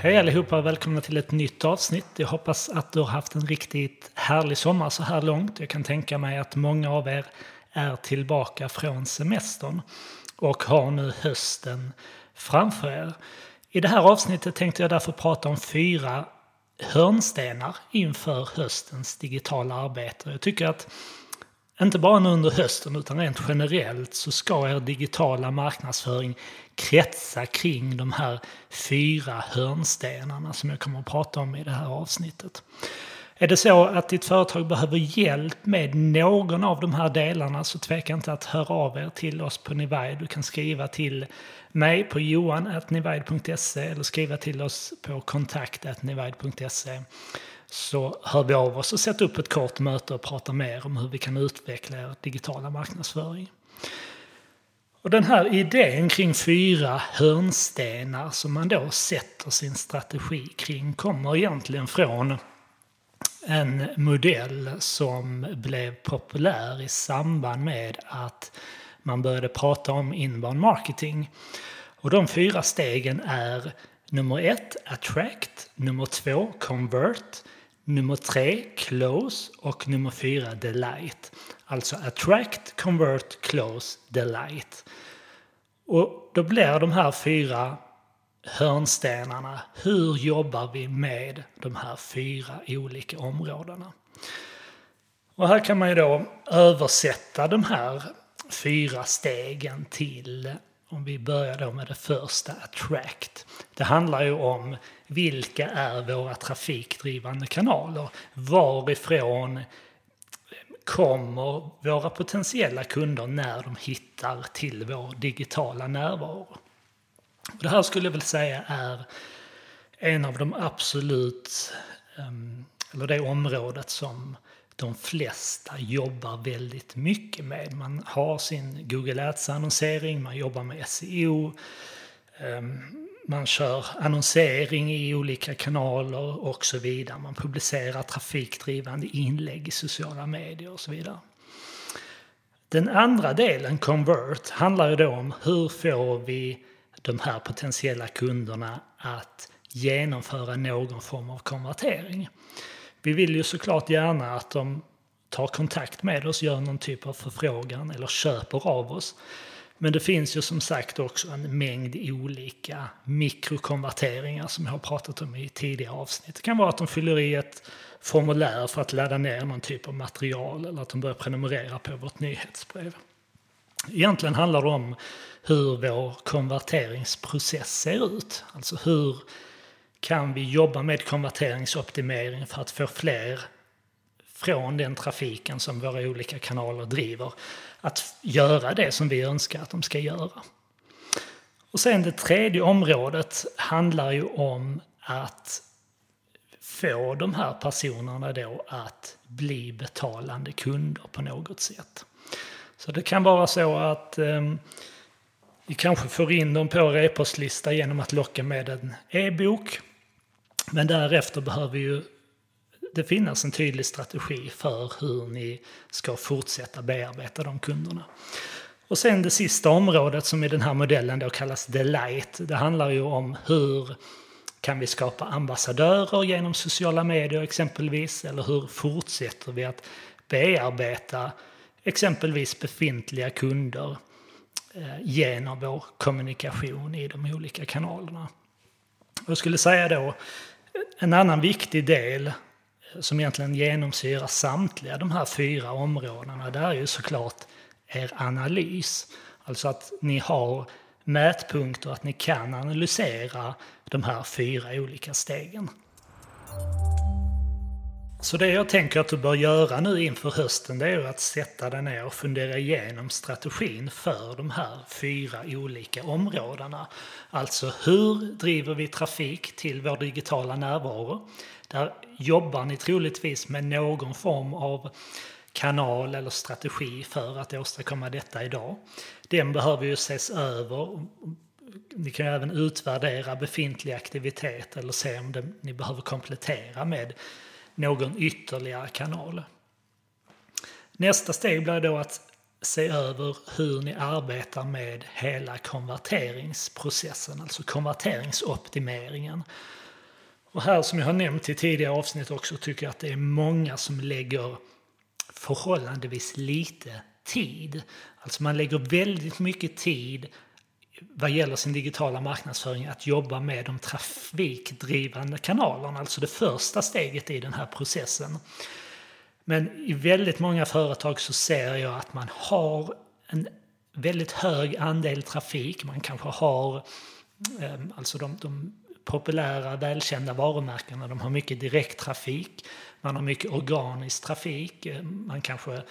Hej allihopa och välkomna till ett nytt avsnitt. Jag hoppas att du har haft en riktigt härlig sommar så här långt. Jag kan tänka mig att många av er är tillbaka från semestern och har nu hösten framför er. I det här avsnittet tänkte jag därför prata om fyra hörnstenar inför höstens digitala arbete. Jag tycker att inte bara nu under hösten utan rent generellt så ska er digitala marknadsföring kretsa kring de här fyra hörnstenarna som jag kommer att prata om i det här avsnittet. Är det så att ditt företag behöver hjälp med någon av de här delarna så tveka inte att höra av er till oss på Nivide. Du kan skriva till mig på johan.nivide.se eller skriva till oss på kontakt.nivide.se så hör vi av oss och sätter upp ett kort möte och pratar mer om hur vi kan utveckla er digitala marknadsföring. Och den här idén kring fyra hörnstenar som man då sätter sin strategi kring kommer egentligen från en modell som blev populär i samband med att man började prata om inbound marketing. Och de fyra stegen är nummer ett, attract, nummer två, convert, nummer tre, close och nummer fyra, delight. Alltså attract, convert, close, delight. Och då blir de här fyra hörnstenarna, hur jobbar vi med de här fyra olika områdena? Och här kan man ju då översätta de här fyra stegen till, om vi börjar då med det första, attract. Det handlar ju om vilka är våra trafikdrivande kanaler? Varifrån kommer våra potentiella kunder när de hittar till vår digitala närvaro? Det här skulle jag väl säga är en av de absolut, ehm, eller det området som de flesta jobbar väldigt mycket med. Man har sin Google Ads-annonsering, man jobbar med SEO, ehm, man kör annonsering i olika kanaler och så vidare. Man publicerar trafikdrivande inlägg i sociala medier och så vidare. Den andra delen, Convert, handlar ju då om hur får vi de här potentiella kunderna att genomföra någon form av konvertering. Vi vill ju såklart gärna att de tar kontakt med oss, gör någon typ av förfrågan eller köper av oss. Men det finns ju som sagt också en mängd olika mikrokonverteringar som jag har pratat om i tidigare avsnitt. Det kan vara att de fyller i ett formulär för att ladda ner någon typ av material eller att de börjar prenumerera på vårt nyhetsbrev. Egentligen handlar det om hur vår konverteringsprocess ser ut. Alltså hur kan vi jobba med konverteringsoptimering för att få fler från den trafiken som våra olika kanaler driver att göra det som vi önskar att de ska göra. Och sen det tredje området handlar ju om att få de här personerna då att bli betalande kunder på något sätt. Så det kan vara så att eh, vi kanske får in dem på e-postlista genom att locka med en e-bok. Men därefter behöver ju det finnas en tydlig strategi för hur ni ska fortsätta bearbeta de kunderna. Och sen det sista området som i den här modellen då kallas Delight. Det handlar ju om hur kan vi skapa ambassadörer genom sociala medier exempelvis? Eller hur fortsätter vi att bearbeta exempelvis befintliga kunder eh, genom vår kommunikation i de olika kanalerna? Jag skulle säga då en annan viktig del som egentligen genomsyrar samtliga de här fyra områdena, det är ju såklart er analys. Alltså att ni har mätpunkter, att ni kan analysera de här fyra olika stegen. Så det jag tänker att du bör göra nu inför hösten det är att sätta dig ner och fundera igenom strategin för de här fyra olika områdena. Alltså hur driver vi trafik till vår digitala närvaro? Där jobbar ni troligtvis med någon form av kanal eller strategi för att åstadkomma detta idag. Den behöver ju ses över. Ni kan ju även utvärdera befintlig aktivitet eller se om det, ni behöver komplettera med någon ytterligare kanal. Nästa steg blir då att se över hur ni arbetar med hela konverteringsprocessen, alltså konverteringsoptimeringen. Och här som jag har nämnt i tidigare avsnitt också tycker jag att det är många som lägger förhållandevis lite tid. Alltså man lägger väldigt mycket tid vad gäller sin digitala marknadsföring att jobba med de trafikdrivande kanalerna, alltså det första steget i den här processen. Men i väldigt många företag så ser jag att man har en väldigt hög andel trafik. Man kanske har ehm, alltså de, de populära, välkända varumärkena. De har mycket direkttrafik, man har mycket organisk trafik. Ehm, man kanske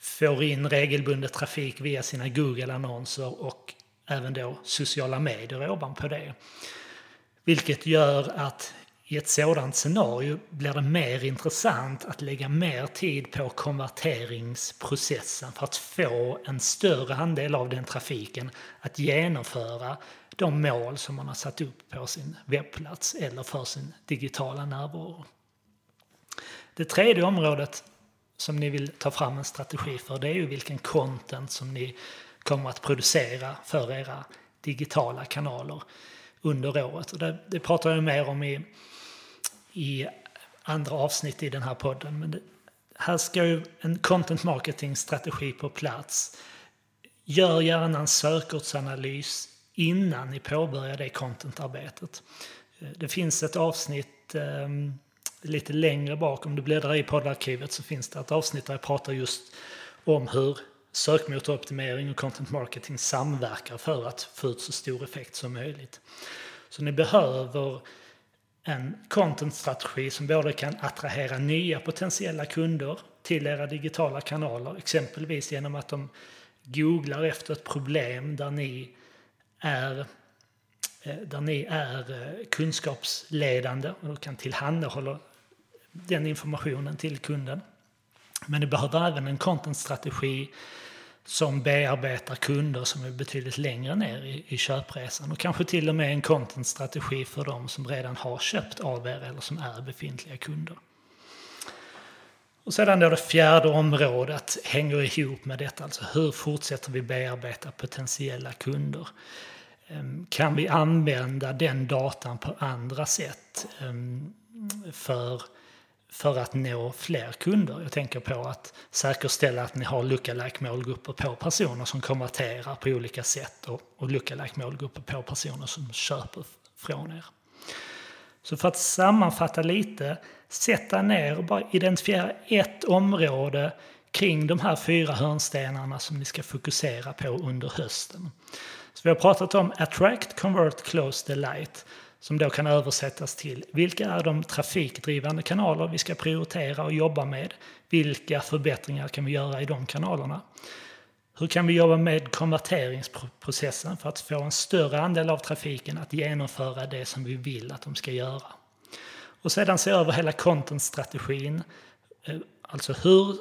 får in regelbundet trafik via sina Google-annonser och även då sociala medier ovanpå det. Vilket gör att i ett sådant scenario blir det mer intressant att lägga mer tid på konverteringsprocessen för att få en större andel av den trafiken att genomföra de mål som man har satt upp på sin webbplats eller för sin digitala närvaro. Det tredje området som ni vill ta fram en strategi för det är ju vilken content som ni kommer att producera för era digitala kanaler under året. Och det, det pratar jag mer om i, i andra avsnitt i den här podden. Men det, här ska ju en content marketing-strategi på plats. Gör gärna en sökordsanalys innan ni påbörjar det contentarbetet. Det finns ett avsnitt eh, lite längre bak, om du bläddrar i poddarkivet så finns det ett avsnitt där jag pratar just om hur sökmotoroptimering och content marketing samverkar för att få ut så stor effekt som möjligt. Så ni behöver en content-strategi som både kan attrahera nya potentiella kunder till era digitala kanaler, exempelvis genom att de googlar efter ett problem där ni är, eh, där ni är eh, kunskapsledande och kan tillhandahålla den informationen till kunden. Men ni behöver även en content-strategi som bearbetar kunder som är betydligt längre ner i, i köpresan och kanske till och med en content-strategi för de som redan har köpt av er eller som är befintliga kunder. Och sedan då det fjärde området hänger ihop med detta, alltså hur fortsätter vi bearbeta potentiella kunder? Ehm, kan vi använda den datan på andra sätt ehm, för för att nå fler kunder. Jag tänker på att säkerställa att ni har lookalike målgrupper på personer som konverterar på olika sätt och, och lookalike målgrupper på personer som köper från er. Så för att sammanfatta lite, sätta ner och bara identifiera ett område kring de här fyra hörnstenarna som ni ska fokusera på under hösten. Så vi har pratat om attract, convert, close, delight som då kan översättas till vilka är de trafikdrivande kanaler vi ska prioritera och jobba med? Vilka förbättringar kan vi göra i de kanalerna? Hur kan vi jobba med konverteringsprocessen för att få en större andel av trafiken att genomföra det som vi vill att de ska göra? Och sedan se över hela content-strategin. Eh, alltså hur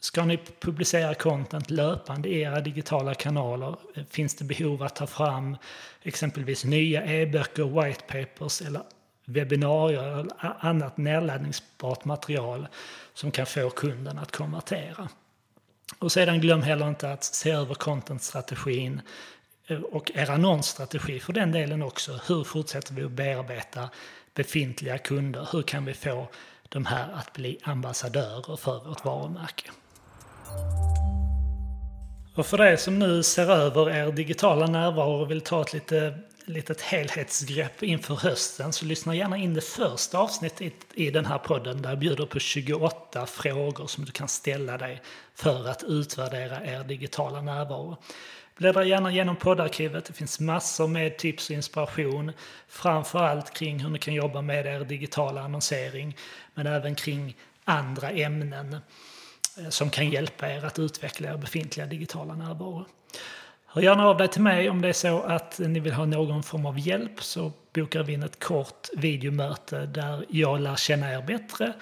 Ska ni publicera content löpande i era digitala kanaler? Finns det behov att ta fram exempelvis nya e-böcker, white papers eller webbinarier eller annat nedladdningsbart material som kan få kunden att konvertera? Och sedan glöm heller inte att se över contentstrategin eh, och er annonsstrategi för den delen också. Hur fortsätter vi att bearbeta befintliga kunder? Hur kan vi få de här att bli ambassadörer för vårt varumärke? Och för dig som nu ser över er digitala närvaro och vill ta ett lite, litet helhetsgrepp inför hösten så lyssna gärna in det första avsnittet i den här podden där jag bjuder på 28 frågor som du kan ställa dig för att utvärdera er digitala närvaro. Bläddra gärna igenom poddarkivet, det finns massor med tips och inspiration. Framförallt kring hur ni kan jobba med er digitala annonsering men även kring andra ämnen. Eh, som kan hjälpa er att utveckla er befintliga digitala närvaro. Hör gärna av dig till mig om det är så att ni vill ha någon form av hjälp så bokar vi in ett kort videomöte där jag lär känna er bättre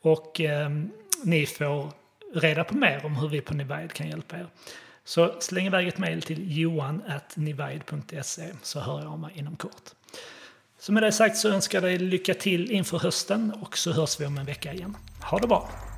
och eh, ni får reda på mer om hur vi på Nivide kan hjälpa er. Så släng iväg ett mejl till johan.nivide.se så hör jag av mig inom kort. Så med det sagt så önskar jag dig lycka till inför hösten och så hörs vi om en vecka igen. Ha det bra!